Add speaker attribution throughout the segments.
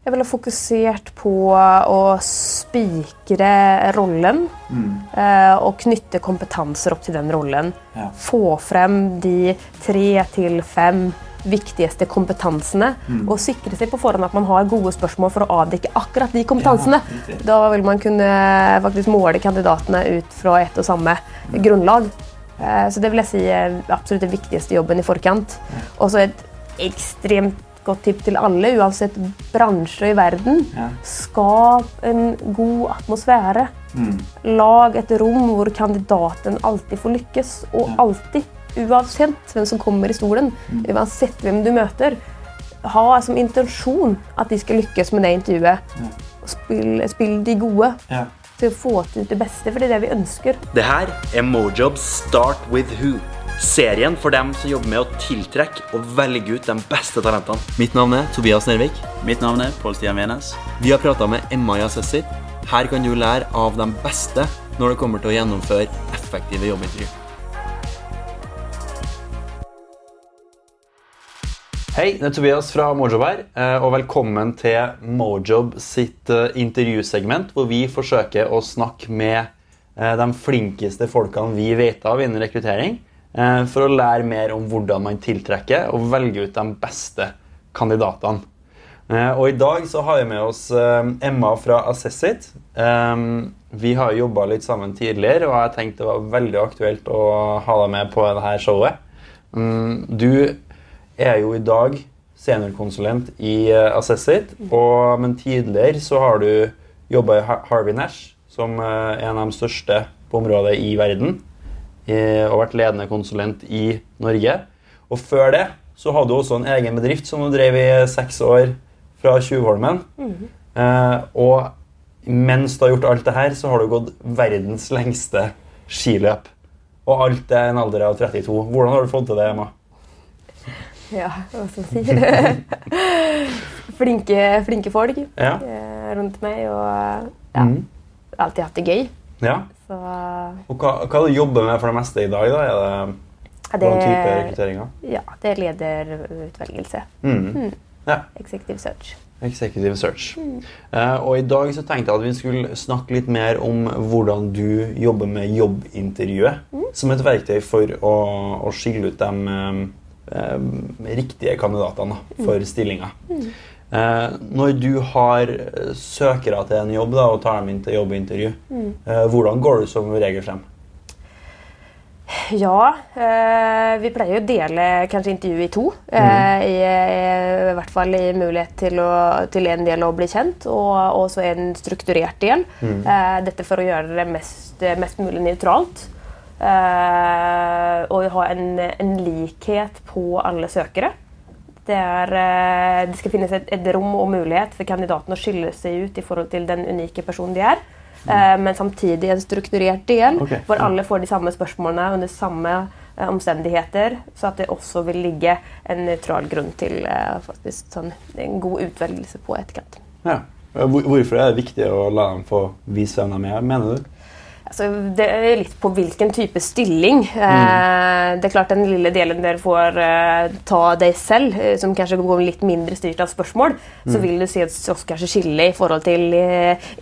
Speaker 1: Jeg ville fokusert på å spikre rollen mm. og knytte kompetanser opp til den rollen.
Speaker 2: Ja.
Speaker 1: Få frem de tre til fem viktigste kompetansene og sikre seg på forhånd at man har gode spørsmål for å avdekke akkurat de kompetansene.
Speaker 2: Ja,
Speaker 1: da vil man kunne faktisk måle kandidatene ut fra ett og samme grunnlag. Eh, Så det vil jeg si er absolutt den viktigste jobben i forkant. Og så et ekstremt godt tipp til alle, uansett bransje i verden.
Speaker 2: Ja.
Speaker 1: Skap en god atmosfære. Lag et rom hvor kandidaten alltid får lykkes. Og alltid, uansett hvem som kommer i stolen, uansett hvem du møter, ha som intensjon at de skal lykkes med det intervjuet. Ja. Spill, spill de gode
Speaker 2: Ja.
Speaker 1: til å få til det beste, for det er det vi ønsker.
Speaker 3: Det her er Mojobs Start with Who. Serien for dem som jobber med å tiltrekke og velge ut de beste talentene.
Speaker 4: Mitt navn er Tobias Nervik.
Speaker 5: Mitt navn er Pål Stian Venes.
Speaker 4: Vi har prata med Emma i Assessit. Her kan du lære av de beste når det kommer til å gjennomføre effektive jobbintervju.
Speaker 2: Hei, det er Tobias fra Mojob her, eh, og velkommen til Mojob sitt eh, intervjusegment, hvor vi forsøker å snakke med eh, de flinkeste folkene vi vet av innen rekruttering, for å lære mer om hvordan man tiltrekker og velger ut de beste kandidatene. Eh, Og i dag så har vi med oss eh, Emma fra Assessit. Eh, Vi har jobba litt sammen tidligere, og jeg tenkte det var veldig aktuelt å ha deg med på dette showet. Mm, Du er jo i dag seniorkonsulent i Assessit, men tidligere så har du jobba i Harvey Nash, som eh, er en av de største på området i verden, eh, og vært ledende konsulent i Norge. Og før det så hadde du også en egen bedrift som du drev i seks år fra Tjuvholmen. Eh, og mens du har gjort alt det her, så har du gått verdens lengste skiløp. Og alt er en alder av 32. Hvordan har du fått til det, Emma?
Speaker 1: Ja, hva skal jeg si? flinke, flinke folk
Speaker 2: Ja.
Speaker 1: eh, rundt meg, og ja,
Speaker 2: mm.
Speaker 1: alltid hatt det gøy.
Speaker 2: ja.
Speaker 1: Så
Speaker 2: Og hva, hva du jobber med for det meste i dag? da? Er det
Speaker 1: ja,
Speaker 2: det type rekrutteringer?
Speaker 1: Ja, det er lederutvelgelse.
Speaker 2: Mm. Ja.
Speaker 1: Executive search.
Speaker 2: Executive search. Eh, og i dag så tenkte jeg at vi skulle snakke litt mer om hvordan du jobber med jobbintervjuet. Som et verktøy for å, å skille ut de eh, eh, riktige kandidatene for for stillinga. Eh, når du har eh, søkere til en jobb da, og tar dem inn til jobbintervju, eh, hvordan går du som regel frem?
Speaker 1: Ja, eh, vi pleier å dele kanskje intervjuet i to. Eh, i, I hvert fall i mulighet til, å, til en del å bli kjent, og også en strukturert del. Eh, dette for å gjøre det mest, mest mulig nøytralt. Eh, og ha en, en likhet på alle søkere. Det, er, eh, det skal finnes et, et rom og mulighet for kandidaten å skille seg ut i forhold til den unike personen de er. Mm. men samtidig en strukturert del
Speaker 2: okay.
Speaker 1: hvor alle får de samme spørsmålene under samme eh, omstendigheter. Så at det også vil ligge en nøytral grunn til eh, faktisk sånn, en god utvelgelse på etterkant.
Speaker 2: Ja. Hvorfor er det viktig å la dem få vise hvem de er, mener du?
Speaker 1: Altså, det er litt på hvilken type stilling. Eh, det er klart Den lille delen dere får eh, ta deg selv, eh, som kanskje går litt mindre styrt av spørsmål, så vil du se oss oss kanskje skille i forhold til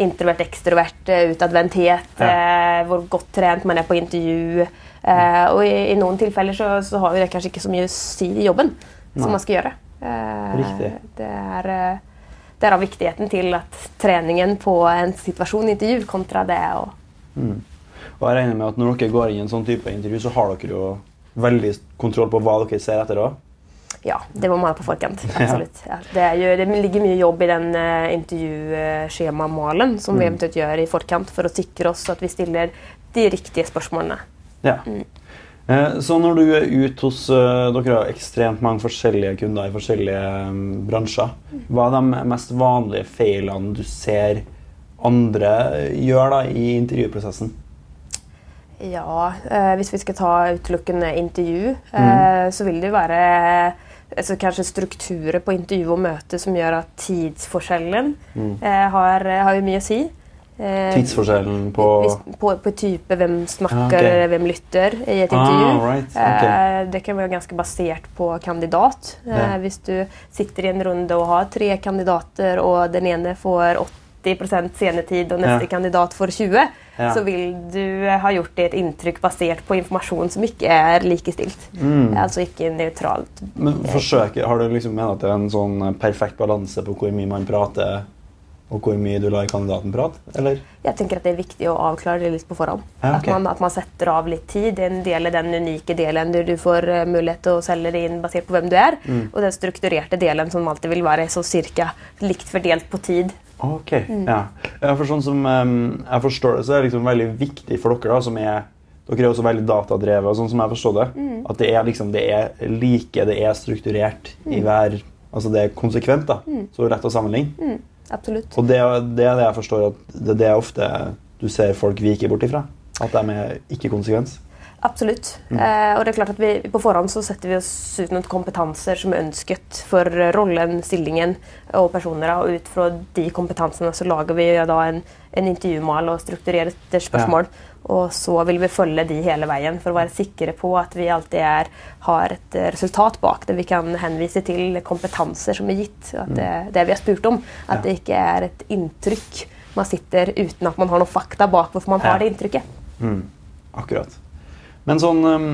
Speaker 1: introvert, ekstrovert, utadvendthet, eh, hvor godt trent man er på intervju. Eh, og i, i noen tilfeller så, så har jo det kanskje ikke så mye å si i jobben som man skal gjøre. Eh,
Speaker 2: Riktig.
Speaker 1: Det er, Derav viktigheten til at treningen på en situasjon intervju kontra det å
Speaker 2: Og jeg regner med at Når dere går inn i en sånn type intervju, så har dere jo veldig kontroll på hva dere ser etter òg.
Speaker 1: Ja, det må man ha på forkant. Absolutt. Ja, det, er jo, det ligger mye jobb i den uh, intervjuskjemamalen som vi eventuelt gjør i forkant for å sikre oss at vi stiller de riktige spørsmålene.
Speaker 2: Ja. Mm. Så når du er ute hos eh, Dere har ekstremt mange forskjellige kunder i forskjellige eh, bransjer. Hva er de mest vanlige feilene du ser andre gjør da i intervjuprosessen?
Speaker 1: Ja, eh, hvis vi skal ta utelukkende intervju, eh, så vil det være altså kanskje strukturer på intervju og møte som gjør at tidsforskjellen eh, har, har mye å si. Eh,
Speaker 2: Tidsforskjellen på
Speaker 1: på, på type hvem snakker
Speaker 2: ah,
Speaker 1: okay. hvem lytter i et intervju.
Speaker 2: Ah, right, okay.
Speaker 1: Eh, Det kan være ganske basert på kandidat. Eh, Hvis du sitter i en runde og har tre kandidater, og den ene får 80 senetid, og neste
Speaker 2: Ja.
Speaker 1: kandidat får 20
Speaker 2: Ja.
Speaker 1: så vil du ha gjort det et inntrykk basert på informasjon som ikke er likestilt.
Speaker 2: Mm.
Speaker 1: Altså ikke nøytralt.
Speaker 2: Men forsøker, Har du liksom ment at det er en sånn perfekt balanse på hvor mye man prater, og hvor mye du lar kandidaten prate? Eller?
Speaker 1: Jeg tenker at det er viktig å avklare det litt på forhånd.
Speaker 2: Ja, okay.
Speaker 1: at, man, at man setter av litt tid. Det er En del av den unike delen du får eh, mulighet til å selge det inn basert på hvem du er.
Speaker 2: Mm.
Speaker 1: Og den strukturerte delen som alltid vil være så cirka likt fordelt på tid.
Speaker 2: Ok, ja. ja. For sånn som jeg forstår det, så er det liksom veldig viktig for dere da, som er dere er også veldig datadrevet, sånn som jeg forstår det. At det er, liksom, det er like, det er strukturert i hver Altså det er konsekvent, da. Så rett å sammenligne.
Speaker 1: Absolutt.
Speaker 2: Og det, det er det jeg forstår at det er ofte du ser folk vike bort ifra. At de er ikke konsekvens.
Speaker 1: Absolutt.
Speaker 2: Mm.
Speaker 1: Eh, og det er klart at vi, På forhånd så setter vi oss ut noen kompetanser som er ønsket for rollen, stillingen og personer. Og ut fra de kompetansene så lager vi da en, en intervjumal og strukturerte spørsmål. Og så vil vi følge de hele veien for å være sikre på at vi alltid er, har et eh, resultat bak det. Vi kan henvise til kompetanser som er gitt. At det, det vi har spurt om. At
Speaker 2: Mm. Ja.
Speaker 1: det ikke er et inntrykk man sitter uten at man har noen fakta bak hvorfor man
Speaker 2: Ja.
Speaker 1: har det inntrykket.
Speaker 2: Mm. Akkurat. Men sånn em,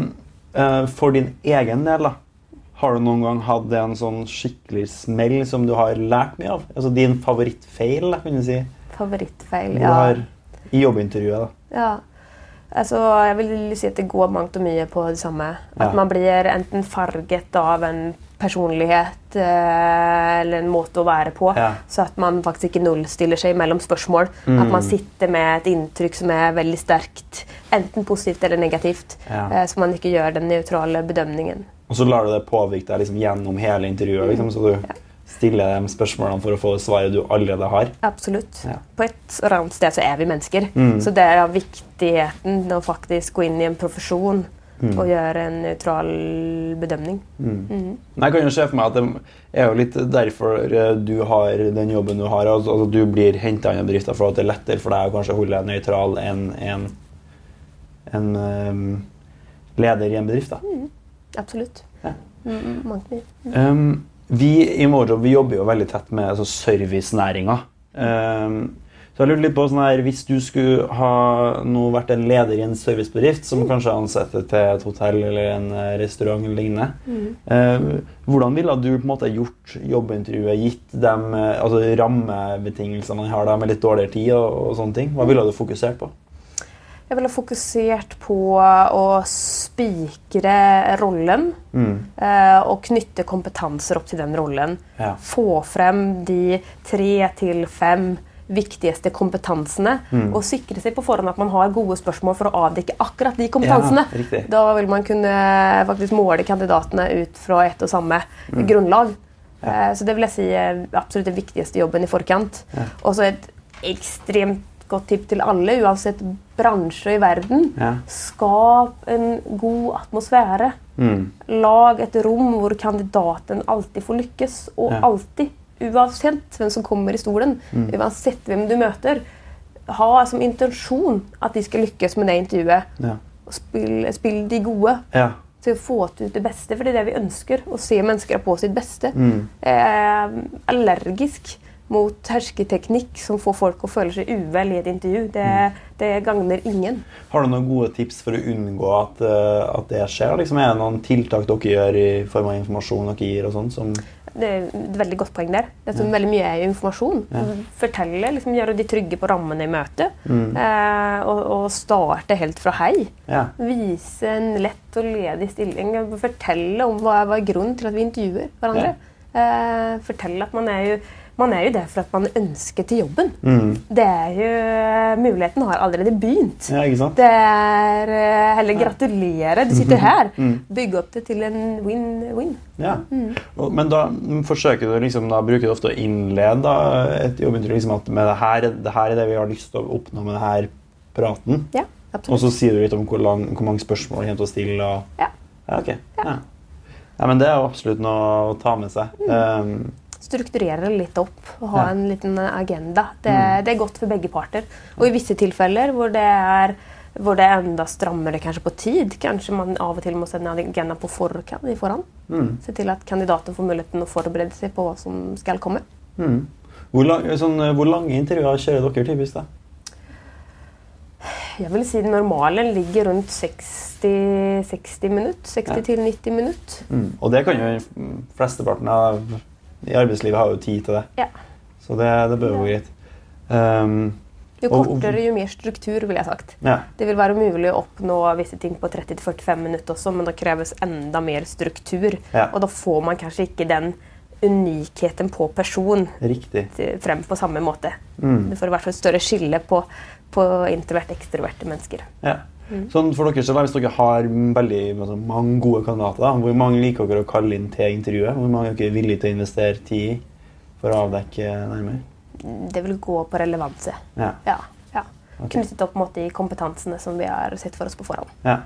Speaker 2: eh, for din egen del, da. Har du noen gang hatt en sånn skikkelig smell som du har lært mye av? Altså din favorittfeil, da, kan du si?
Speaker 1: Favorittfeil, ja.
Speaker 2: har, I jobbintervjuet, da.
Speaker 1: Ja. Altså, jeg vil si at det går mangt og mye på det samme. At
Speaker 2: Ja.
Speaker 1: man blir enten farget av en personlighet eh, eller en måte å være på,
Speaker 2: Ja.
Speaker 1: så at man faktisk ikke nullstiller seg mellom spørsmål. At man sitter med et inntrykk som er veldig sterkt, enten positivt eller negativt,
Speaker 2: Ja.
Speaker 1: eh, så man ikke gjør den nøytrale bedømningen.
Speaker 2: Og så lar du det påvirke deg liksom, gjennom hele intervjuet. Liksom, så du stiller de spørsmålene for å få svaret du allerede har.
Speaker 1: Absolutt.
Speaker 2: Ja.
Speaker 1: På et eller annet sted så er vi mennesker.
Speaker 2: Mm.
Speaker 1: Så det er viktigheten å faktisk gå inn i en profesjon
Speaker 2: Mm.
Speaker 1: og gjøre en nøytral bedømning.
Speaker 2: Men Jeg kan jo se for meg at det er jo litt derfor eh, du har den jobben du har. Altså, altså du blir henta inn i bedrifter for at det er lettere for deg å kanskje holde deg nøytral enn en, en um, leder i en bedrift. da.
Speaker 1: Absolutt.
Speaker 2: Ja.
Speaker 1: Mm, mangt mye.
Speaker 2: Um, vi i Mojo vi jobber jo veldig tett med altså, servicenæringa. Um, så jeg lurte litt på sånn her, Hvis du skulle ha nå vært en leder i en servicebedrift som kanskje ansetter til et hotell eller en eh, restaurant eller lignende, eh, hvordan ville du på en måte gjort jobbintervjuet gitt dem eh, altså rammebetingelsene man har da med litt dårligere tid og, og sånne ting? Hva ville du fokusert på?
Speaker 1: Jeg ville fokusert på å spikre rollen
Speaker 2: Mm.
Speaker 1: eh, og knytte kompetanser opp til den rollen.
Speaker 2: Ja.
Speaker 1: Få frem de tre til fem viktigste kompetansene.
Speaker 2: Mm.
Speaker 1: Og sikre seg på forhånd at man har gode spørsmål for å avdekke akkurat de kompetansene.
Speaker 2: Ja,
Speaker 1: da vil man kunne faktisk måle kandidatene ut fra ett og samme
Speaker 2: Mm.
Speaker 1: grunnlag. Ja. Så det vil jeg si er absolutt den viktigste jobben i forkant. Og så et ekstremt godt tipp til alle, uansett bransje i verden.
Speaker 2: Ja.
Speaker 1: Skap en god atmosfære.
Speaker 2: Mm.
Speaker 1: Lag et rom hvor kandidaten alltid får lykkes. Og
Speaker 2: Ja.
Speaker 1: alltid, uansett hvem som kommer i stolen,
Speaker 2: Mm.
Speaker 1: uansett hvem du møter, ha som intensjon at de skal lykkes med det intervjuet.
Speaker 2: Ja.
Speaker 1: Spill, spill de gode
Speaker 2: ja.
Speaker 1: til å få ut det beste, for det er det vi ønsker. Å se mennesker på sitt beste.
Speaker 2: Mm.
Speaker 1: Er allergisk mot hersketeknikk som får folk å føle seg uvel i et intervju. Det, det gagner ingen.
Speaker 2: Har du noen gode tips for å unngå at, eh, at det skjer? Liksom, er det noen tiltak dere gjør i form av informasjon dere gir? og sånn, som...
Speaker 1: Det er et veldig godt poeng der. Det er veldig mye er jo informasjon. Fortelle, liksom, Gjøre de trygge på rammene i møtet. Eh, og, og starte helt fra hei.
Speaker 2: Ja.
Speaker 1: Vise en lett og ledig stilling. Fortelle om hva, hva er grunnen til at vi intervjuer hverandre. Eh, fortelle at man er jo man er jo det for at man ønsker til jobben. Det er jo, Muligheten har allerede begynt.
Speaker 2: ja, ikke sant?
Speaker 1: Det er eh, Heller gratulere. Du sitter her. Bygge opp det til en win-win.
Speaker 2: Ja. Mm. Men da mm, forsøker du liksom, da bruker du ofte å innlede et jobbintervju liksom at med det her, det her er det vi har lyst til å oppnå med denne praten.
Speaker 1: Ja,
Speaker 2: Og så sier du litt om hvor, lang, hvor mange spørsmål du kommer til å stille. Og,
Speaker 1: Ja.
Speaker 2: ja, ok. Ja. Ja, men det er jo absolutt noe å ta med seg. Um,
Speaker 1: strukturere det litt opp og ha en liten agenda. Det, det er godt for begge parter. Og i visse tilfeller hvor det er hvor det er enda strammere kanskje på tid. Kanskje man av og til må sende en agenda på forkant, i forhånd. Se til at kandidaten får muligheten å forberede seg på hva som skal komme.
Speaker 2: Hvor, lang, sånn, eh, hvor lange intervjuer kjører dere typisk? da?
Speaker 1: Jeg vil si Normalen ligger rundt 60, 60 minutter. 60 til 90 minutter.
Speaker 2: Mm. Og det kan jo mm, flesteparten av i arbeidslivet har jo tid til det.
Speaker 1: Ja.
Speaker 2: Så det, det bør jo gå greit. Um,
Speaker 1: Jo kortere, jo mer struktur, vil jeg sagt.
Speaker 2: ja.
Speaker 1: Det vil være mulig å oppnå visse ting på 30-45 minutter også, men det kreves enda mer struktur.
Speaker 2: Ja.
Speaker 1: Og da får man kanskje ikke den unikheten på person
Speaker 2: Riktig.
Speaker 1: frem på samme måte.
Speaker 2: Mm.
Speaker 1: Du får i hvert fall et større skille på, på introvert ekstroverte mennesker.
Speaker 2: Ja. Sånn for dere, så da, Hvis dere har veldig altså, mange gode kandidater, da, hvor mange liker dere å kalle inn til intervjuet? Hvor mange er dere villige til å investere tid i for å avdekke nærmere?
Speaker 1: Det vil gå på relevanse.
Speaker 2: Ja.
Speaker 1: Ja, ja.
Speaker 2: Okay.
Speaker 1: Knyttet opp mot de kompetansene som vi har sett for oss på forhånd.
Speaker 2: ja.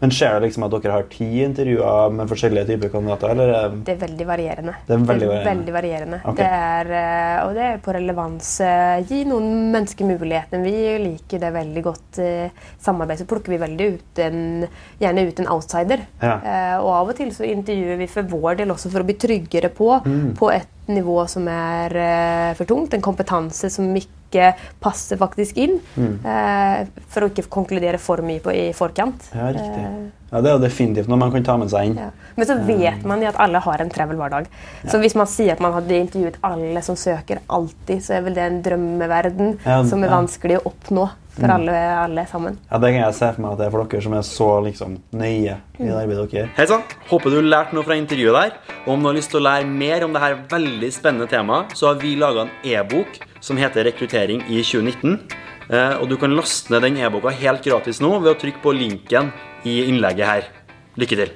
Speaker 2: Men Ser det liksom at dere har ti intervjuer med forskjellige typer kandidater? eller? er-
Speaker 1: Det er veldig varierende.
Speaker 2: Det er veldig varierende.
Speaker 1: veldig varierende.
Speaker 2: Okay.
Speaker 1: Det er, eh, og det er på relevans. eh, Gi noen mennesker muligheten. Vi liker det veldig godt. eh, Samarbeid så plukker vi veldig ut en, gjerne ut en outsider.
Speaker 2: Ja.
Speaker 1: Eh, Og av og til så intervjuer vi for vår del også for å bli tryggere på,
Speaker 2: Mm.
Speaker 1: på et nivå som er eh, for tungt. En kompetanse som ikke passer faktisk inn. eh, For å ikke konkludere for mye på, i forkant.
Speaker 2: Ja, riktig.
Speaker 1: Eh,
Speaker 2: Ja, Det er jo definitivt noe man kan ta med seg inn.
Speaker 1: ja. Men så vet man jo at alle har en travel hverdag. Så hvis man sier at man hadde intervjuet alle som søker alltid, så er vel det en drømmeverden
Speaker 2: Ja,
Speaker 1: som er
Speaker 2: ja.
Speaker 1: vanskelig å oppnå for alle, alle sammen.
Speaker 2: Ja, Det kan jeg se for meg at det er for dere som er så liksom, nøye i det arbeidet dere gjør.
Speaker 3: Hei sann! Håper du lærte noe fra intervjuet der. Og om du har lyst til å lære mer om dette veldig spennende temaet, så har vi laga en e-bok som heter 'Rekruttering i 2019'. Eh, Og du kan laste ned den e-boka helt gratis nå ved å trykke på linken i innlegget her. Lykke til.